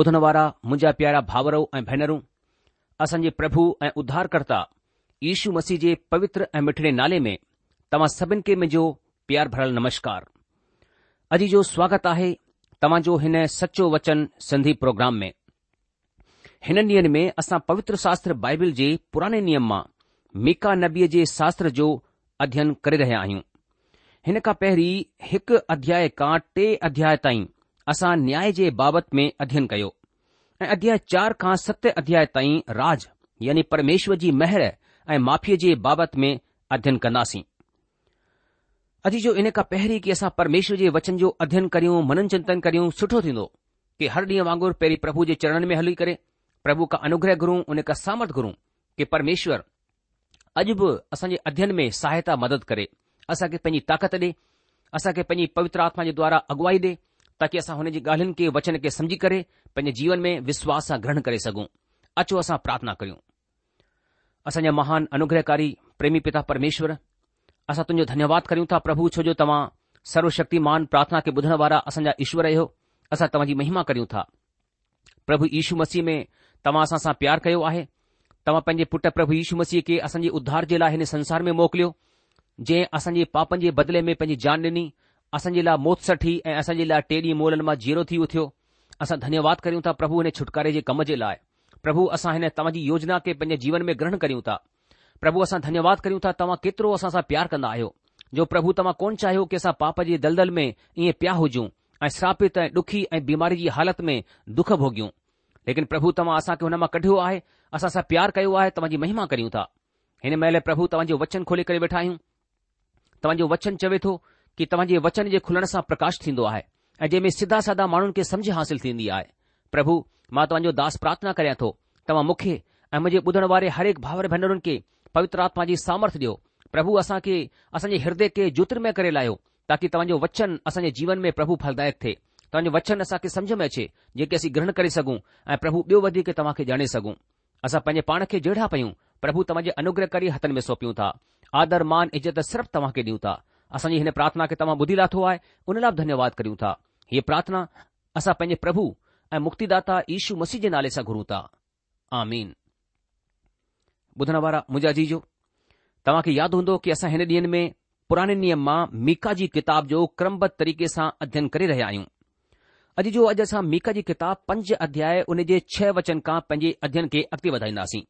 ॿुधण वारा मुंहिंजा प्यारा भाउरो ऐं भेनरूं असांजे प्रभु ऐं उद्धारकर्ता यीशू मसीह जे पवित्र ऐं मिठड़े नाले में तव्हां सभिनि खे मुंहिंजो प्यार भरियल नमस्कार अॼु जो स्वागत आहे जो हिन सचो वचन सिंधी प्रोग्राम में हिन ॾींहनि में असां पवित्र शास्त्र बाइबिल जे पुराने नियम मां मीका नबीअ जे शास्त्र जो अध्ययन करे रहिया आहियूं हिन खां पहिरीं हिकु अध्याय खां टे अध्याय ताईं असां न्याय जे बाबति में अध्यन कयो ऐं अॻियां चार खां सत अध्याय ताईं राज यानी परमेश्वर जी मेहर ऐं माफ़ी जे बाबति में अध्यन कन्दासीं पहिरीं की असां परमेश्वर जे वचन जो अध्यन करियूं मनन चिंतन करियूं सुठो थींदो कि हर ॾींहुं वांगुर पहिरीं प्रभु जे चरणनि में हली करे प्रभु खां अनुग्रह घुरूं उन खां सहमथ घुरूं कि परमेश्वर अॼ बि असां जे अध्यन में सहायता मदद करे असां पंहिंजी ताकत ॾे असां पंहिंजी पवित्र आत्मा जे द्वारा अॻुवाई ॾे ताकि असां हुन जी ॻाल्हियुनि खे वचन खे समझी करे पंहिंजे जीवन में विश्वास सां ग्रहण करे सघूं अचो असां प्रार्थना करियूं असांजा महान अनुग्रहकारी प्रेमी पिता परमेश्वर असां तुंहिंजो धन्यवाद करियूं था प्रभु छो जो तव्हां सर्वशक्तिमान प्रार्थना खे ॿुधण वारा असांजा ईश्वर आहियो असां तव्हांजी महिमा करियूं था प्रभु यीशू मसीह में तव्हां असां सां प्यार कयो आहे तव्हां पंहिंजे पुटु प्रभु यीशू मसीह खे असांजे उद्दार जे लाइ हिन संसार में मोकिलियो जंहिं असां पापनि जे बदले में पंहिंजी जान ॾिनी असांजे लाइ मोत सठी ऐं असांजे लाइ टे ॾींहं मोलनि मां जीरो थी उथियो असां धन्यवाद करियूं था प्रभु हिन छुटकारे जे कम जे लाइ प्रभु असां हिन तव्हांजी योजना खे पंहिंजे जीवन में ग्रहण करियूं था प्रभु असां धन्यवाद करियूं था तव्हां केतिरो असां सां प्यार कंदा आहियो जो प्रभु तव्हां कोन चाहियो की असां पाप जे दलदल में ईअं प्या हुजूं ऐं श्रापित ऐं ॾुखी ऐं बीमारी जी हालति में दुख भोगियूं लेकिन प्रभु तव्हां असांखे हुन मां कढियो आहे असां सां प्यार कयो आहे तव्हांजी महिमा करियूं था हिन महिल प्रभु तव्हांजो वचन खोले करे वेठा आहियूं तव्हांजो वचन चवे थो कि तव्हांजे वचन जे खुलण सां प्रकाश थींदो आहे ऐं जंहिं में सीदा माण्हुनि खे सम्झ हासिल थींदी आहे प्रभु मां तव्हांजो दास प्रार्थना करियां थो तव्हां मूंखे ऐं मुंहिंजे ॿुधण वारे हर हिकु भेनरुनि खे पवित्र आत्मा जी सामर्थ ॾियो प्रभु असांखे असांजे ह्रदय खे ज्योतिर करे लाहियो ताकी तव्हांजो वचन असांजे जीवन में प्रभु फलदायक थे तव्हांजो वचन असांखे सम्झि में अचे जेके असीं ग्रहण करे सघूं ऐं प्रभु ॿियो वधीक तव्हांखे ॼाणे सघूं असां पंहिंजे पाण खे जहिड़ियां पयूं प्रभु तव्हांजे अनुग्रह करे हथनि में सौंपियूं था आदर मान इज़त सिर्फ़ु तव्हांखे ॾियूं था असांजी हिन प्रार्थना खे तव्हां ॿुधी लाथो आहे हुन लाइ बि धन्यवाद कयूं था हीअ प्रार्थना असां पंहिंजे प्रभु ऐं मुक्तिदाता ईशू मसीह जे नाले सां घुरूं था आमीन जीजो तव्हांखे यादि हूंदो की असां हिन ॾींहनि में पुराने नियम मां मीका जी किताब जो क्रमबद्ध तरीक़े सां अध्ययन करे रहिया आहियूं अॼु जो अॼु असां मीका जी किताब पंज अध्याय उन जे छह वचन खां पंहिंजे अध्यन खे अॻिते वधाईंदासीं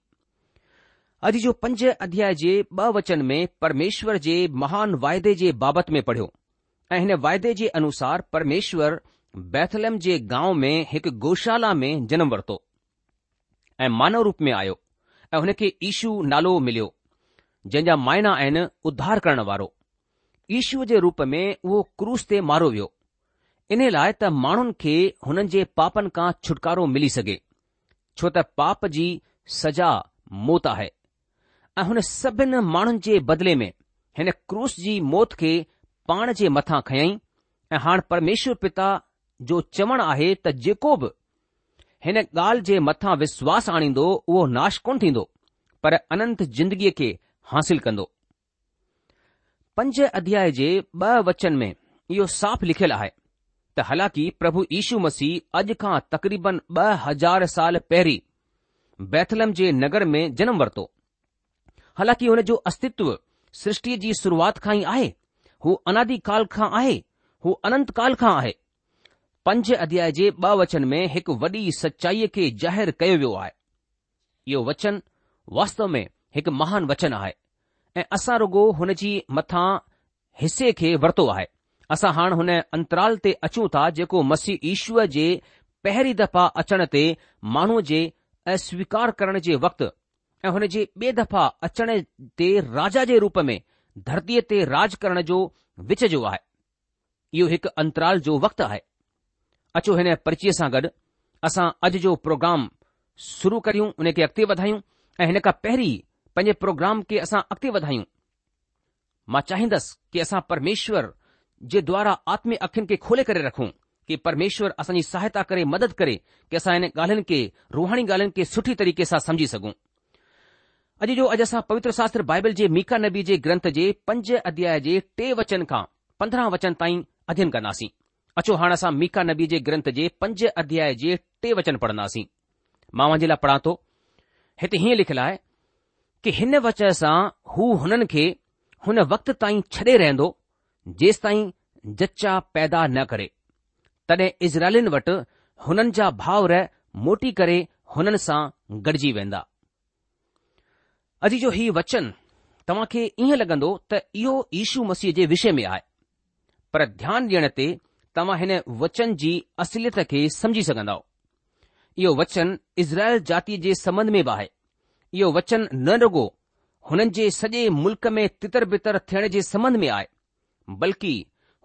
अॼ जो पंज अध्याय जे ब वचन में परमेश्वर जे महान वायदे जे बाबति में पढ़ियो ऐं हिन वायदे जे अनुसार परमेश्वरु बैथलम जे गांव में हिकु गौशाला में जनमु वरितो ऐं मानव रूप में आयो ऐं हुन खे ईशू नालो मिलियो जंहिं जा आहिनि उध्धार करण वारो ईशूअ जे रूप में उहो क्रूज़ ते मारियो वियो इन लाइ त माण्हुनि खे हुननि जे पापनि खां छुटकारो मिली सघे छो त पाप जी सजा मोत आहे ऐं हुन सभिनि माण्हुनि जे बदिले में हिन क्रूस जी मौत खे पाण जे मथां खयई ऐं हाणे परमेश्वर पिता जो चवणु आहे त जेको बि हिन ॻाल्हि जे मथां विश्वास आणींदो उहो नाश कोन थींदो पर अनंत जिंदगीअ खे हासिल कंदो पंज अध्याय जे ॿ वचन में इहो साफ़ लिखियलु आहे त हालांकि प्रभु यीशू मसीह अॼु खां तक़रीबन ॿ हज़ार साल पहिरीं बैथलम जे नगर में जनमु वरितो हालांकि हुन जो अस्तित्व सृष्टि जी शुरूआत खां ई आहे हू अनादी काल खां आहे हू अनंत काल खां आहे पंज अध्याय जे ब वचन में हिकु वॾी सचाईअ खे ज़ाहिर कयो वियो आहे इहो वचन वास्तव में हिकु महान वचन आहे ऐं असां रुगो हुन जी मथां हिसे खे वरितो आहे असां हाणे हुन अंतराल ते अचूं था जेको मसीह ईश्वर जे पहिरीं दफ़ा अचण ते माण्हूअ जे अस्वीकार करण जे वक़्तु ऐं हुन जी बे दफ़ा अचण ते राजा जे रूप में धरतीअ ते राज करण जो विच जो आहे इहो हिकु अंतराल जो वक़्तु आहे अचो हिन पर्चीअ सां गॾु असां अॼु जो प्रोग्राम शुरू करियूं उन खे अॻिते वधायूं ऐं हिन खां पहिरीं पंहिंजे प्रोग्राम खे असां अॻिते वधायूं मां चाहींदसि कि असां परमेश्वर जे द्वारा आत्मी अखियुनि खे खोले करे रखूं कि परमेश्वर असांजी सहायता करे मदद करे के असां हिन ॻाल्हियुनि खे रूहाणी ॻाल्हियुनि खे सुठे तरीक़े सां समुझी सघूं अॼु जो अॼु असां पवित्र शास्त्र बाइबल जे मीका नबी जे ग्रंथ जे पंज अध्याय जे टे वचन खां पंद्रहं वचन ताईं अध्यन कंदासीं अचो हाणे असां मीका नबी जे ग्रंथ जे पंज अध्याय जे टे वचन पढ़ंदासीं मां वांजे लाइ पढ़ा थो हिते हीअं लिखियलु आहे कि हिन वचन सां हू हुननि खे हुन वक़्त ताईं छॾे रहंदो जेंस ताईं जचा पैदा न करे तॾहिं इज़राइलिन वटि हुननि जा भाउर मोटी करे हुननि सां गॾिजी वेंदा अॼु जो हीउ वचन तव्हां खे ईअं लॻंदो त इहो ईशू मसीह जे विषय में आहे पर ध्यानु ॾियण ते तव्हां हिन वचन जी असलियत खे समझी सघन्दो इहो वचन इज़राइल जातीअ जे संबंध में बि आहे इहो वचन न रुॻो हुननि जे सॼे मुल्क में तितर बितर थियण जे संबंध में आहे बल्कि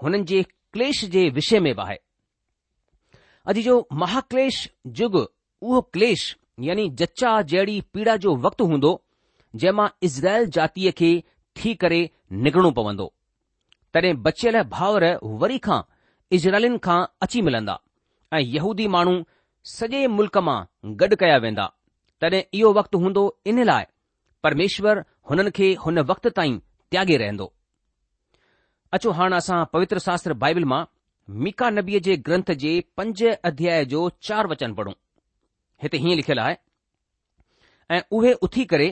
हुननि जे क्लेश जे विषय में बि आहे अॼु जो महाक्लेश जुगु उहो क्लेश यानी जचा जहिड़ी पीड़ा जो वक़्तु हूंदो जंहिंमां इज़राइल जातीअ खे थी करे निगरणो पवंदो तॾहिं बचियल भाउर वरी खां इज़राइलिन खां अची मिलंदा ऐं यहूदी माण्हू सॼे मुल्क़ मां गॾु कया वेंदा तॾहिं इहो वक़्तु हूंदो इन लाइ परमेश्वर हुननि खे हुन वक़्त ताईं त्यागे रहंदो अचो हाणे असां पवित्र शास्त्र बाइबिल मां मीका नबीअ जे ग्रंथ जे पंज अध्याय जो चार वचन पढ़ूं हिते हीअं लिखियलु आहे ऐं उहे उथी करे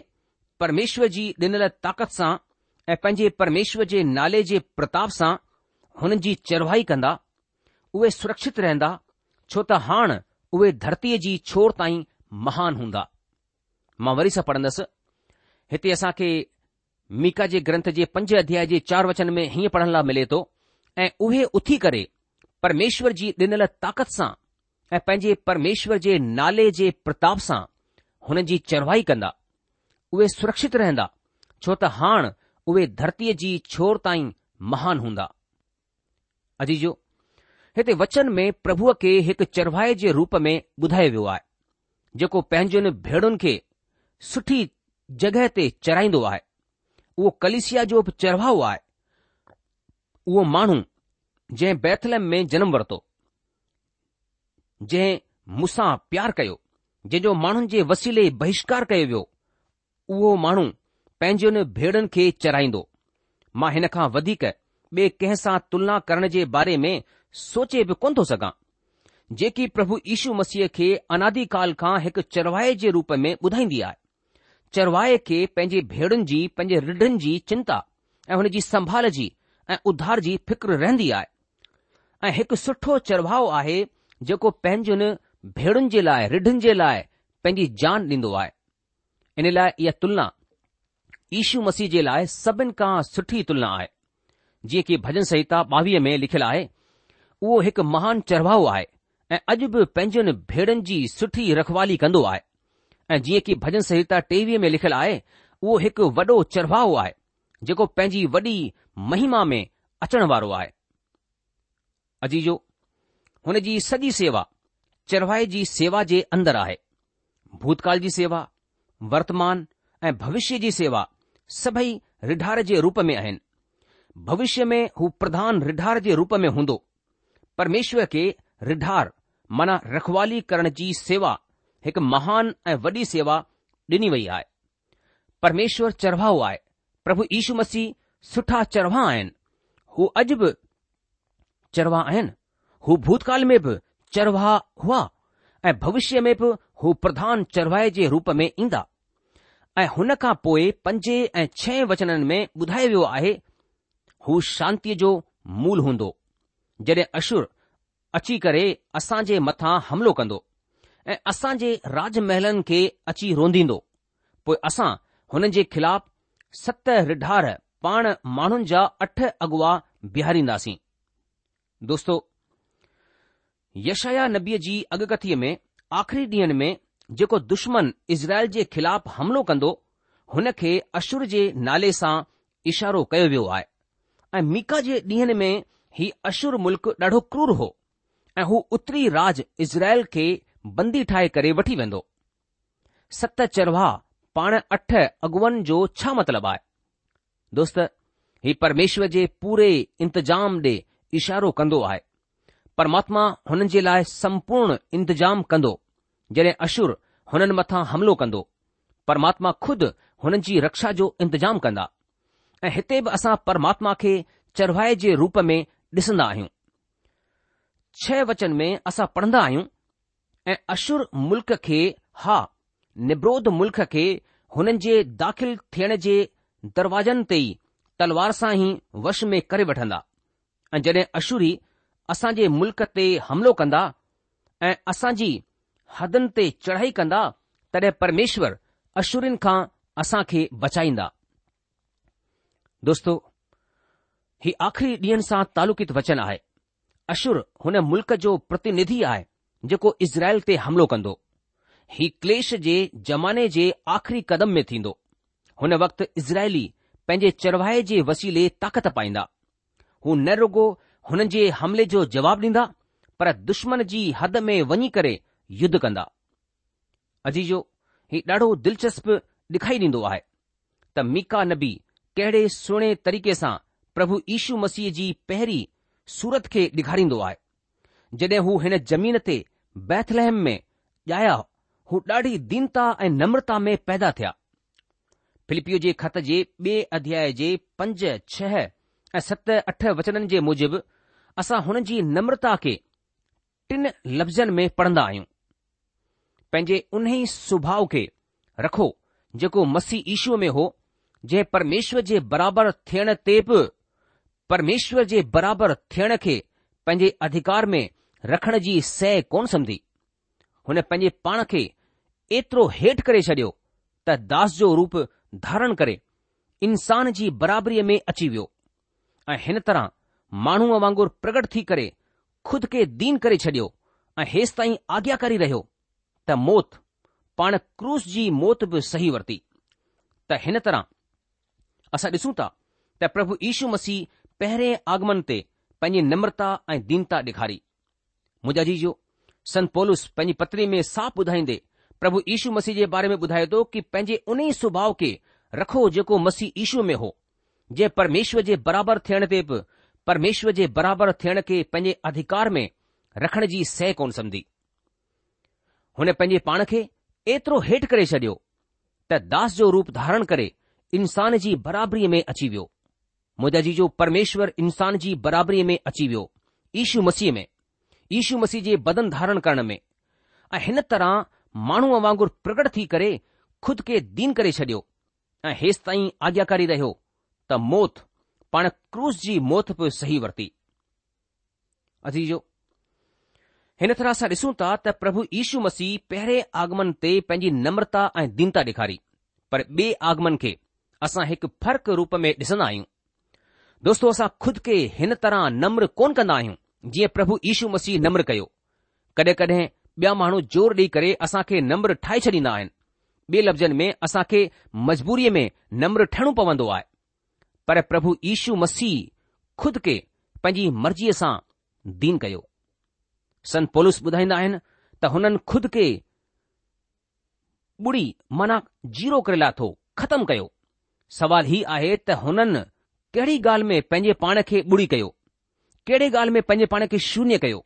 પરમેશ્વરજી દિનલ તાકત સા એ પંજે પરમેશ્વરજે નાલેજે પ્રતાપ સા હનજી ચરવાઈ કંદા ઓય સુરક્ષિત રહેંદા છોતા હાણ ઓય ધરતીજી છોરતાઈ મહાન હોંદા માંવરી સા પડંદસ હેતેસા કે મીકાજે ગ્રંથજે પંજે અધ્યાયજે ચાર વચન મે હી પઢનલા મિલે તો એ ઓય ઉથી કરે પરમેશ્વરજી દિનલ તાકત સા એ પંજે પરમેશ્વરજે નાલેજે પ્રતાપ સા હનજી ચરવાઈ કંદા उहे सुरक्षित रहंदा छो त हाणे उहे धरतीअ जी छोर ताईं महान हूंदा अजीजो हिते वचन में प्रभुअ खे हिकु चढ़वाए जे रूप में ॿुधायो वियो आहे जेको पंहिंजनि भेड़ुनि खे सुठी जॻहि ते चराईंदो आहे उहो कलिसिया जो बि चढ़ाओ आहे उहो माण्हू जंहिं बैथलम में जनम वरितो जंहिं मूसां प्यार कयो जंहिंजो माण्हुनि जे वसीले बहिष्कार कयो वियो उहो माण्हू पंहिंज भेड़नि खे चराईंदो मां हिन खां वधीक ॿिए कंहिं सां तुलना करण जे बारे में सोचे बि कोन थो सघां जेकी प्रभु यीशू मसीह खे अनादिकाल खां हिकु चरवाए जे रूप में ॿुधाईंदी आहे चरवाए खे पंहिंजे भेड़ुनि जी पंहिंजे रिढनि जी चिंता ऐं हुन जी संभाल जी ऐं उधार जी फिक्र रहंदी आहे ऐं हिकु सुठो चरवाउ आहे जेको भेड़ुनि जे लाइ रिढनि जे लाइ पंहिंजी जान ॾींदो आहे इन लाइ इहा तुलना ईशू मसीह जे लाइ सभिनि खां सुठी तुलना आहे जीअं की भजन संहिता ॿावीह में लिखियलु आहे उहो हिकु महान चढ़ाऊ आहे ऐं अॼु बि पंहिंजनि भेड़नि जी सुठी रखवाली कंदो आहे ऐं जीअं की भजन संहिता टेवीह में लिखियलु आहे उहो हिकु वॾो चढ़वाऊ आहे जेको पंहिंजी वॾी महिमा में अचणु वारो आहे अजीजो हुन जी सॼी सेवा चढ़वाए जी सेवा जे अंदर आहे भूतकाल जी सेवा वर्तमान ऐं भविष्य जी सेवा सभई रिढार जे रूप में आहिनि भविष्य में हू प्रधान रिढार जे रूप में हूंदो परमेश्वर खे रिढार माना रखवाली करण जी सेवा हिकु महान ऐं वॾी सेवा ॾिनी वई आहे परमेश्वर चरवाऊ आहे प्रभु ईशू मसीह सुठा चरवाह आहिनि हू अॼु बि चरवां आहिनि हू भूतकाल में बि चरवा हुआ ऐं भविष्य में बि हू प्रधान चढ़वाए जे रूप में ईंदा ऐं हुन खां पोइ पंजे ऐं छह वचननि में ॿुधायो वियो आहे हू शांतीअ जो मूल हूंदो जॾहिं अशुर अची करे असां जे मथां हमिलो कंदो ऐं असां जे राजमहलनि खे अची रोंदींदो पोइ असां हुननि जे ख़िलाफ़ सत रिढार पाण माण्हुनि जा अठ अॻुवाहारींदासीं दोस्तो यशया नबीअ जी अॻकथीअ में आख़िरी ॾींहनि में जेको दुश्मन इज़राइल जे ख़िलाफ़ हमिलो कंदो हुन खे अशुर जे नाले सां इशारो कयो वियो आहे ऐं मीका जे ॾींहनि में ही अशुर मुल्क़ ॾाढो क्रूर हो ऐं हू उत्तरी राज इज़राइल खे बंदी ठाहे करे वठी वेंदो सत चरवाह पाण अठ अॻुअन जो छा मतिलबु आहे दोस्त ही परमेश्वर जे पूरे इंतज़ाम ॾे इशारो कंदो आहे परमात्मा हुननि जे लाइ संपूर्ण इंतिजाम कंदो जॾहिं अशुर हुननि मथां हमिलो कंदो परमात्मा ख़ुदि हुननि जी रक्षा जो इंतजाम कंदा ऐं हिते बि असां परमात्मा खे चरवाए जे रूप में ॾिसंदा आहियूं छह वचन में असां पढ़ंदा आहियूं ऐं अशुर मुल्क़ खे हा निब्रोध मुल्क खे हुननि जे दाख़िल थियण जे दरवाजनि ते ई तलवार सां ई वश में करे वठंदा ऐं जॾहिं अशुरी असां जे मुल्क ते हमिलो कंदा ऐं असांजी हदनि ते चढ़ाई कंदा तॾहिं परमेश्वर अशुरिन खां असां खे बचाईंदा दोस्तो हीउ आख़िरी ॾींहनि सां तालुकित वचन आहे अशुर हुन मुल्क़ जो प्रतिनिधि आहे जेको इज़राइल ते हमिलो कंदो ही क्लेश जे ज़माने जे आख़िरी कदम में थींदो हुन वक़्तु इज़राइली पंहिंजे चरवाहे जे वसीले ताक़त पाईंदा हू न रुगो हुननि जे हमले जो जवाबु ॾींदा पर दुश्मन जी हद में वञी करे युद्ध कंदा अजीजो ही ॾाढो दिलचस्प डे॒खारी ॾींदो आहे त मीका नबी कहिड़े सुहिणे तरीक़े सां प्रभु यीशू मसीह जी पहिरीं सूरत खे ॾेखारींदो आहे जॾहिं हू हिन ज़मीन ते बैथलहम में ॼाया हू ॾाढी दीनता ऐं नम्रता में पैदा थिया फिलिपियो जे ख़त जे ॿिए अध्याय जे पंज छह ऐं सत अठ वचननि जे मूजिबि असां हुन जी नम्रता खे टिन लफ़्ज़नि में पढ़ंदा आहियूं पंहिंजे उन ई सुभाउ खे रखो जेको मसीह ईशूअ में हो जंहिं परमेश्वर जे बराबरि थियण ते बि परमेश्वर जे बराबरि थियण खे पंहिंजे अधिकार में रखण जी सह कोन सम्झी हुन पंहिंजे पाण खे एतिरो हेठि करे छॾियो त दास जो रूप धारण करे इंसान जी बराबरीअ में अची वियो ऐं हिन तरह माण्हूअ वांगुर प्रगट थी करे खुद खे दीन करे छडि॒यो ऐं हेसि ताईं आॻ्या करे रहियो त मौत पाण क्रूस जी मौत बि सही वरिती त हिन तरह असां ॾिसूं था त प्रभु यीशू मसीह पहिरें आगमन ते पंहिंजी नम्रता ऐं दीनता ॾेखारी मुजाजी जो संत पोलस पंहिंजी पत्री में साफ़ ॿुधाईंदे प्रभु यीशू मसीह जे बारे में ॿुधाए थो कि पंहिंजे उन ई सुभाउ खे रखो जेको मसीह ईशूअ में हो जे परमेश्वर जे बराबरि थियण ते बि પરમેશ્વજે બરાબર થણ કે પજે અધિકાર મે રખણ જી સે કોન સમધી હોને પજે પાણ કે એટરો હેટ કરે છડ્યો ત દાસ જો રૂપ ધારણ કરે ઇન્સાન જી બરાબરી મે અચીવ્યો મુજજી જો પરમેશ્વર ઇન્સાન જી બરાબરી મે અચીવ્યો ઈશુ મસી મે ઈશુ મસી જે બદન ધારણ કરણ મે આ હન તરા માણુ વાંગર પ્રગટ થી કરે ખુદ કે દીન કરે છડ્યો આ હિસ્તાઈ આજ્યાકારી રહ્યો ત મોત પણ ક્રોસજી મોથ પર સહી વર્તી અથી જો હેન તરસા દસું તા પ્રભુ ઈશુ મસી પહેરે આગમન તે પંજી નમ્રતા અને દિનતા દેખારી પર બે આગમન કે આસા એક ફરક રૂપ મે દસનાયું દોસ્તો આસા ખુદ કે હેન તરા નમ્ર કોન કનાયું જી પ્રભુ ઈશુ મસી નમ્ર કયો કદે કદે બ્યા માણો જોર દી કરે આસા કે નમ્ર ઠાઈ છડી ના બે લબ્ઝન મે આસા કે મજબૂરી મે નમ્ર ઠણું પવંદો આ पर प्रभु ईशू मसीह खुद के पंहिंजी मर्ज़ीअ सां दीन कयो सन पुलिस ॿुधाईंदा आहिनि त हुननि खुद खे ॿुड़ी माना जीरो करे लाथो ख़तमु कयो सवाल हीउ आहे त हुननि कहिड़ी ॻाल्हि में पंहिंजे पाण खे बुड़ी कयो कहिड़े ॻाल्हि में पंहिंजे पाण खे शून्य कयो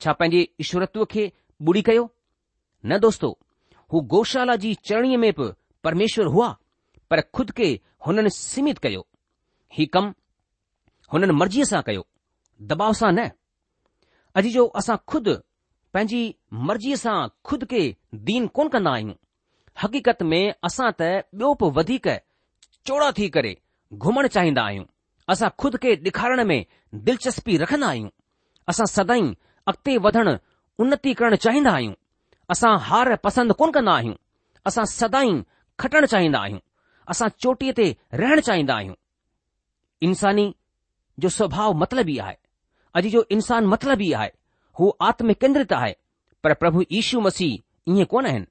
छा पंहिंजे ईश्वरत्व खे बुड़ी कयो न दोस्तो हू गौशाला जी चरणीअ में बि परमेश्वर हुआ पर खुद खे हुननि सीमित कयो ही कम हुननि मर्ज़ीअ सां कयो दबाव सां न अॼु जो असां खुदि पंहिंजी मर्ज़ीअ सां खुद खे दीन कोन कंदा आहियूं हक़ीक़त में असां त ॿियो बि वधीक चौड़ा थी करे घुमणु चाहींदा आहियूं असां खुद खे ॾेखारण में दिलचस्पी रखंदा आहियूं असां सदाई अॻिते वधणु उन्नति करणु चाहींदा आहियूं असां हार पसंदि कोन कंदा आहियूं असां सदाई खटणु चाहींदा आहियूं असां चोटीअ ते रहणु चाहींदा आहियूं इंसानी जो स्वभाव मतिलबु ई आहे अॼु जो इंसान मतिलब ई आहे हू आत्म केंद्रित आहे पर प्रभु यीशू मसीह ईअं कोन आहिनि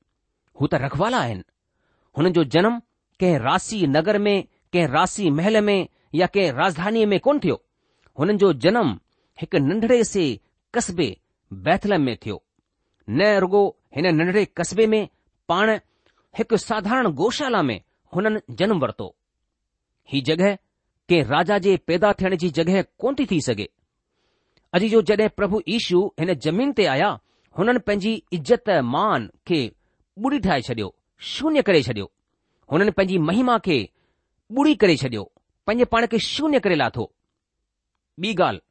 हू त रखवाला आहिनि हुन जो जनम कंहिं रासी नगर में कंहिं रासी महल में या कंहिं राजधानीअ में कोन थियो हुननि जो जनम हिकु नंढड़े से कस्बे बैथलम में थियो न रुगो हिन नंढड़े कस्बे में पाण हिकु साधारण गौशाला में हुननि जनम वरितो ही जॻहि के राजा जे पैदा थियण जी जॻहि कोन थी थी सघे अॼु जो जॾहिं प्रभु ईशू हिन ज़मीन ते आया हुननि पंहिंजी इज़त मान खे ॿुड़ी ठाहे छॾियो शून्य करे छॾियो हुननि पंहिंजी महिमा खे ॿुड़ी करे छॾियो पंहिंजे पाण खे शून्य करे लाथो ॿी ॻाल्हि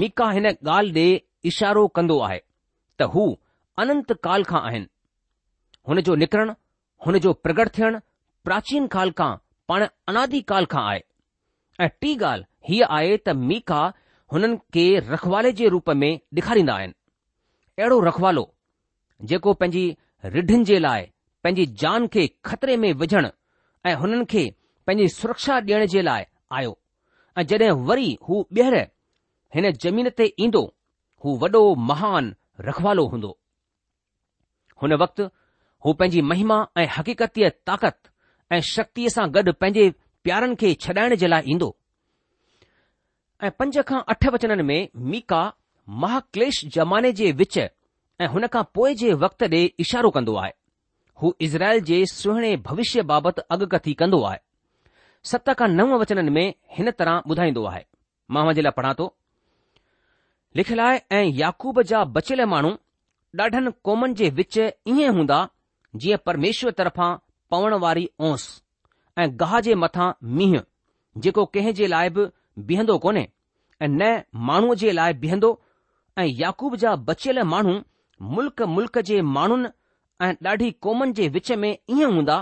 मीका हिन ॻाल्हि ॾे इशारो कंदो आहे त हू अनंत काल खां आहिनि हुन जो निकिरणु हुन जो प्रगट थियणु प्राचीन काल खां पाण अनादि काल खां आहे ऐं टी ॻाल्हि हीअ आहे त मीका हुननि खे रखवाले जे रूप में ॾेखारींदा आहिनि अहिड़ो रखवालो जेको पंहिंजी रिढिनि जे लाइ पंहिंजी जान खे खतरे में विझण ऐं हुननि खे पंहिंजी सुरक्षा ॾियण जे लाइ आयो ऐं जॾहिं वरी हू ॿीहर हिन जमीन ते ईंदो हू वॾो महान रखवालो हूंदो हुन वक़्तु हू पंहिंजी महिमा ऐं हक़ीक़तीअ ताक़त ऐं शक्तीअ सां गॾु पंहिंजे प्यारनि खे छॾाइण जे लाइ ईंदो ऐं पंज खां अठ वचननि में मीका महाक्लेश ज़माने जे विच ऐं हुन खां पोइ जे वक़्त ॾे इशारो कंदो आहे हू इज़राइल जे सुहिणे भविष्य बाबति अॻकथी कंदो आहे सत खां नव वचननि में हिन तरह ॿुधाईंदो आहे मां मुंहिंजे लाइ पढ़ा थो लिखियलु आहे ऐं याक़ूब जा बचियल माण्हू ॾाढनि क़ौमनि जे विच ईअं हूंदा जीअं परमेश्वर तरफ़ां पवण वारी ओस ऐं गाह जे मथां मींहुं जेको कंहिं जे लाइ बि बीहंदो कोन्हे ऐं न माण्हूअ जे लाइ बीहंदो ऐं याकूब जा बचियल माण्हू मुल्क़ मुल्क जे माण्हुनि ऐं ॾाढी क़ौमनि जे विच में ईअं हूंदा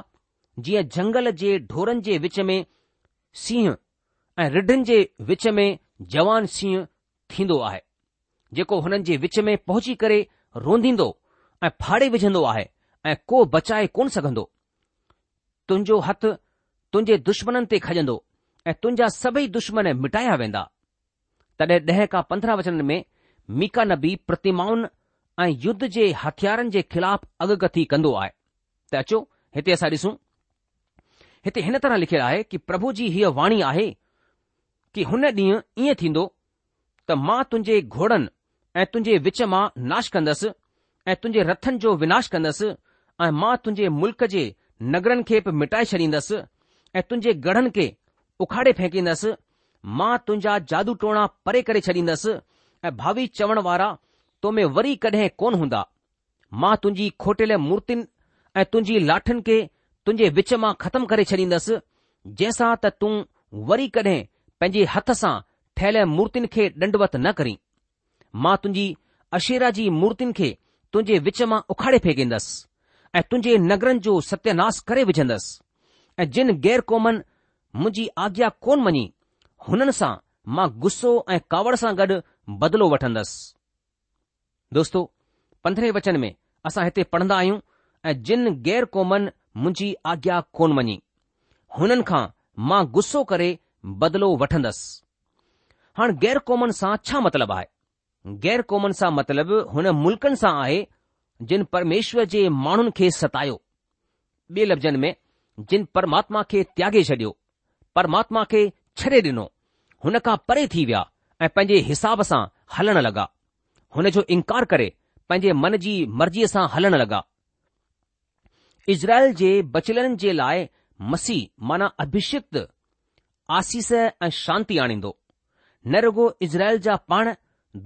जीअं झंगल जे ढोरनि जे विच में सीह ऐं रिढनि जे विच में जवान सीह थींदो आहे जेको हुननि जे विच में पहुची करे रोंदींदो ऐं फाड़े विझंदो आहे ऐं को बचाए कोन सघंदो तुंहिंजो हथु तुंहिंजे दुश्मननि ते खजंदो ऐं तुंहिंजा सभई दुश्मन मिटाया वेंदा तॾहिं ॾह खां पंद्रहं वचन में मीका नबी प्रतिमाउनि ऐं युद्ध जे हथियारनि जे ख़िलाफ़ु अगकथी कंदो आहे त अचो हिते असां ॾिसूं हिते हिन तरह लिखियलु आहे कि प्रभु जी हीअ वाणी आहे कि हुन ॾींहुं ईअं थींदो त मां तुंहिंजे घोड़नि ऐं तुंहिंजे विच मां नाश कंदसि ऐं तुंहिंजे रथनि जो विनाश कंदसि ऐं मां तुंहिंजे मुल्क़ जे नगरनि खे बि मिटाए छॾींदसि ऐं तुंहिंजे गढ़नि खे उखाड़े फेकींदुसि मां तुंहिंजा जादू टोणा परे करे छॾींदसि ऐं भावी चवण वारा तोमें वरी कॾहिं कोन हूंदा मां तुंहिंजी खोटियल मूर्तियुनि ऐं तुंहिंजी लाठिनि खे तुंहिंजे विच मां ख़तमु करे छॾींदसि जंहिंसां त तूं वरी कॾहिं पंहिंजे हथ सां ठहियल मूर्तियुनि खे ॾंढवत न करी मां तुंहिंजी अशेरा जी मूर्तियुनि खे तुंहिंजे विच मां उखाड़े फेकींदसि ऐं तुंहिंजे नगरनि जो सत्यानाश करे विझंदसि ऐं जिन ग़ैर क़ौमनि मुंहिंजी आज्ञा कोन मञी हुननि सां मां गुस्सो ऐं कावड़ सां गॾु बदिलो वठंदसि दोस्तो पंद्रहें वचन में असां हिते पढ़ंदा आहियूं ऐं जिन ग़ैर क़ौमनि मुंहिंजी आज्ञा कोन मञी हुननि खां मां गुस्सो करे बदिलो वठंदसि हाणे ग़ैर क़ौमनि सां छा मतिलबु आहे ग़ैर क़ौमनि सां मतिलबु हुन मुल्क़नि सां आहे जिन परमेश्वर जे माण्हुनि खे सतायो ॿिए लफ़्ज़नि में जिन परमात्मा खे त्यागे छ परमात्मा खे छॾे ॾिनो हुन खां परे थी विया ऐं पंहिंजे हिसाब सां हलण लॻा हुन जो इनकार करे पंहिंजे मन जी मर्ज़ीअ सां हलण लॻा इज़राइल जे बचलनि जे लाइ मसीह माना अभिषिक्त आसीस ऐं शांती आणींदो न रुगो इज़राइल जा पाण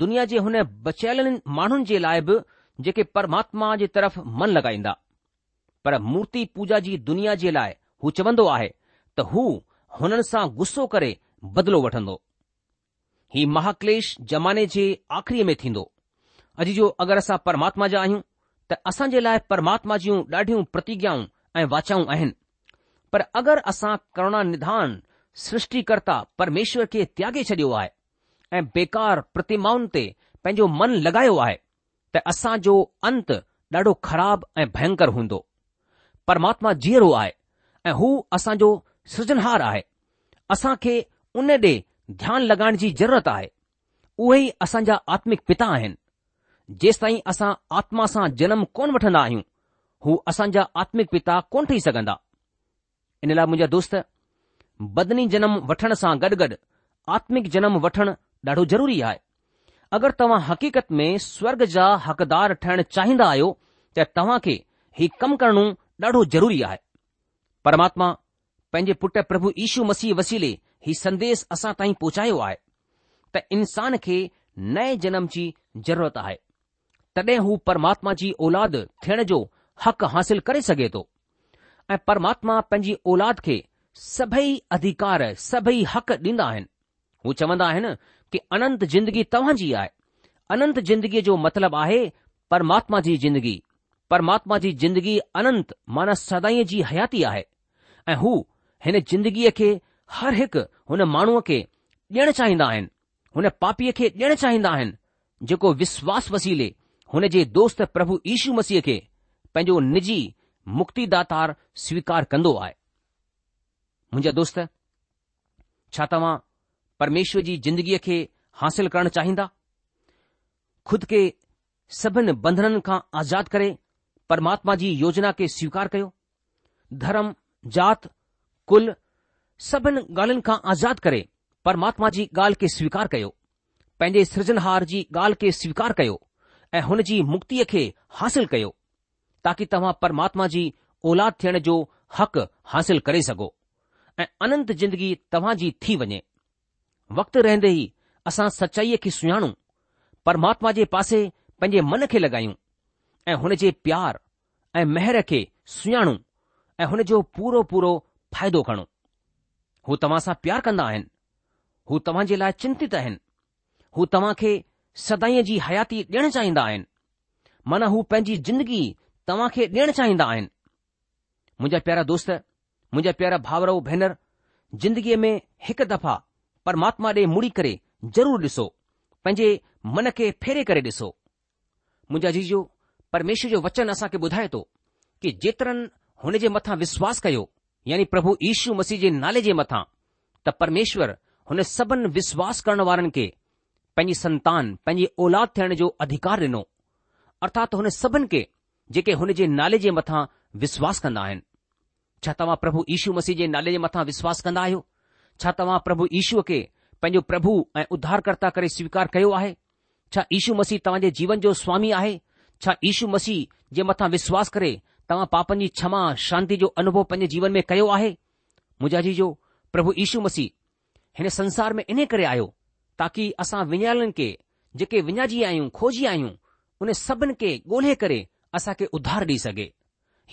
दुनिया जे हुन बचयल माण्हुनि जे लाइ बि जेके परमात्मा जे तरफ़ मन लॻाईंदा पर मूर्ति पूजा जी दुनिया जे लाइ हू चवंदो आहे त हू हुननि सां गुस्सो करे बदिलो वठंदो ही महाक्लेश जमाने जे आख़िरीअ में थींदो अॼु जो अगरि असां परमात्मा जा आहियूं त असां जे लाइ परमात्मा जूं ॾाढियूं प्रतिज्ञाऊं ऐं वाचाऊं आहिनि पर अगरि असां करुणा निधान सृष्टिकर्ता परमेश्वर खे त्यागे छॾियो आहे ऐं बेकार प्रतिमाउनि ते पंहिंजो मन लॻायो आहे त असांजो अंत ॾाढो ख़राब ऐं भयंकर हूंदो परमात्मा जीअरो आहे ऐं हू असांजो सृजनहार आहे असां खे उन ॾे ध्यानु लॻाइण जी ज़रूरत आहे उहे ई असांजा आत्मिक पिता आहिनि जेसि ताईं असां आत्मा सां जनम कोन वठंदा आहियूं हू असांजा आत्मिक पिता कोन ठही सघंदा इन लाइ मुंहिंजा दोस्त बदनी जनम वठण सां गॾु गॾु आत्मिक जनम वठण ॾाढो ज़रूरी आहे अगरि तव्हां हकीक़त में स्वर्ग जा हकदार ठहण चाहींदा आहियो त तव्हां खे हीउ कमु करणो ॾाढो ज़रूरी आहे परमात्मा पंहिंजे पुटु प्रभु ईशू मसीह वसीले ही संदेस असां ताईं पहुचायो आहे त इंसान खे नए जनम जी ज़रूरत आहे तॾहिं हू परमात्मा जी औलाद थियण जो हक़ु हासिल करे सघे थो ऐं परमात्मा पंहिंजी औलाद खे सभई अधिकार सभई हक़ ॾींदा आहिनि हू चवंदा आहिनि कि अनंत जिंदगी तव्हांजी आहे अनंत जिंदगीअ जो मतिलबु आहे परमात्मा जी जिंदगी परमात्मा जी जिंदगी अनंत माना सदाई जी हयाती आहे ऐं हू हिन जिंदगीअ खे हर हिकु हुन माण्हूअ खे ॾियणु चाहींदा आहिनि हुन पापीअ खे ॾियणु चाहींदा आहिनि जेको विश्वास वसीले हुन जे दोस्त प्रभु यीशू मसीह खे पंहिंजो निजी मुक्तिदातार स्वीकार कंदो आहे मुंहिंजा दोस्त छा तव्हां परमेश्वर जी जिंदगीअ खे हासिल करणु चाहींदा खुद खे सभिनि बंधननि खां आज़ादु करे परमात्मा जी योजना के स्वीकार कयो धर्म जात कुल सभिनि ॻाल्हियुनि खां आज़ादु करे परमात्मा जी ॻाल्हि के स्वीकार कयो पंहिंजे सृजनहार जी ॻाल्हि के स्वीकार कयो ऐं हुन जी मुक्तिअ खे हासिल कयो ताकी तव्हां परमात्मा जी औलाद थियण जो हक़ हासिल करे सघो ऐं अनंत जिंदगी तव्हां जी थी वञे वक़्तु रहंदे ई असां सचाईअ खे सुञाणूं परमात्मा जे पासे पंहिंजे मन खे लॻायूं ऐं हुन जे प्यार ऐं मेहर खे सुञाणो ऐं हुन जो पूरो पूरो फ़ाइदो खणो हू तव्हां सां प्यार कंदा आहिनि हू तव्हां जे लाइ चिंतित आहिनि हू तव्हां खे सदाईअ जी हयाती ॾियणु चाहींदा आहिनि माना हू पंहिंजी ज़िंदगी तव्हां खे ॾियणु चाहींदा आहिनि मुंहिंजा प्यारा दोस्त मुंहिंजा प्यारा भाउर ऐं भेनर ज़िंदगीअ में हिकु दफ़ा परमात्मा ॾे मुड़ी करे ज़रूरु ॾिसो पंहिंजे मन खे फेरे करे ॾिसो मुंहिंजा जीजो परमेश्वर जो वचन असां खे ॿुधाए थो कि जेतिरनि हुन जे मथां विश्वास कयो यानी प्रभु यीशू मसीह जे नाले जे मथां त परमेश्वर हुन सभिनि विश्वास करण वारनि खे पंहिंजी संतान पंहिंजी औलाद थियण जो अधिकार ॾिनो अर्थात हुन सभिनि खे जेके हुन जे नाले जे मथां विश्वास कंदा आहिनि छा तव्हां प्रभु यीशू मसीह जे नाले जे मथां विश्वास कंदा आहियो छा तव्हां प्रभु यीशूअ खे पंहिंजो प्रभु ऐं उधारकर्ता करे स्वीकार कयो आहे छा यीशू मसीह तव्हांजे जीवन जो स्वामी आहे छा यशू मसीह जे मथां विश्वास करे तव्हां पापनि जी क्षमा शांती जो अनुभव पंहिंजे जीवन में कयो आहे मुंहिंजा जी जो प्रभु यीशू मसीह हिन संसार में इन करे आयो ताकी असां विञाइण खे जेके विञाइजी आहियूं खोजी आहियूं उन सभिनि खे ॻोल्हे करे असांखे उधार ॾेई सघे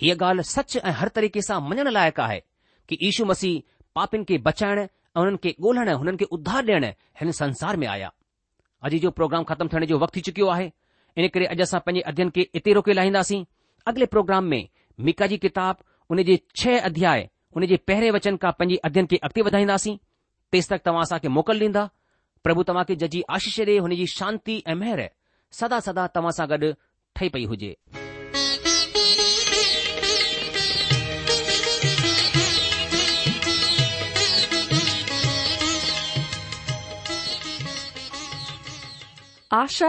हीअ ॻाल्हि सच ऐं हर तरीक़े सां मञणु लाइक़ु आहे की इशू मसीह पापिन खे बचाइण ऐं उन्हनि खे ॻोल्हणु हुननि खे उधार ॾियणु हिन संसार में आया अॼु जो प्रोग्राम ख़तमु थियण जो वक़्तु थी चुकियो आहे इन करे अॼु असां पंहिंजे अध्यन खे हिते रोके लाहींदासीं अॻिले प्रोग्राम में मीका जी किताब उन जे छह अध्याय उन जे पहिरें वचन खां पंहिंजे अध्यन खे अॻिते वधाईंदासीं तेसि तक तव्हां असांखे मोकल ॾींदा प्रभु तव्हांखे जजी आशीष ॾे हुनजी शांती ऐं मेहर सदा सदा तव्हां सां गॾु ठही पई हुजे आशा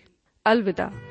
अलविदा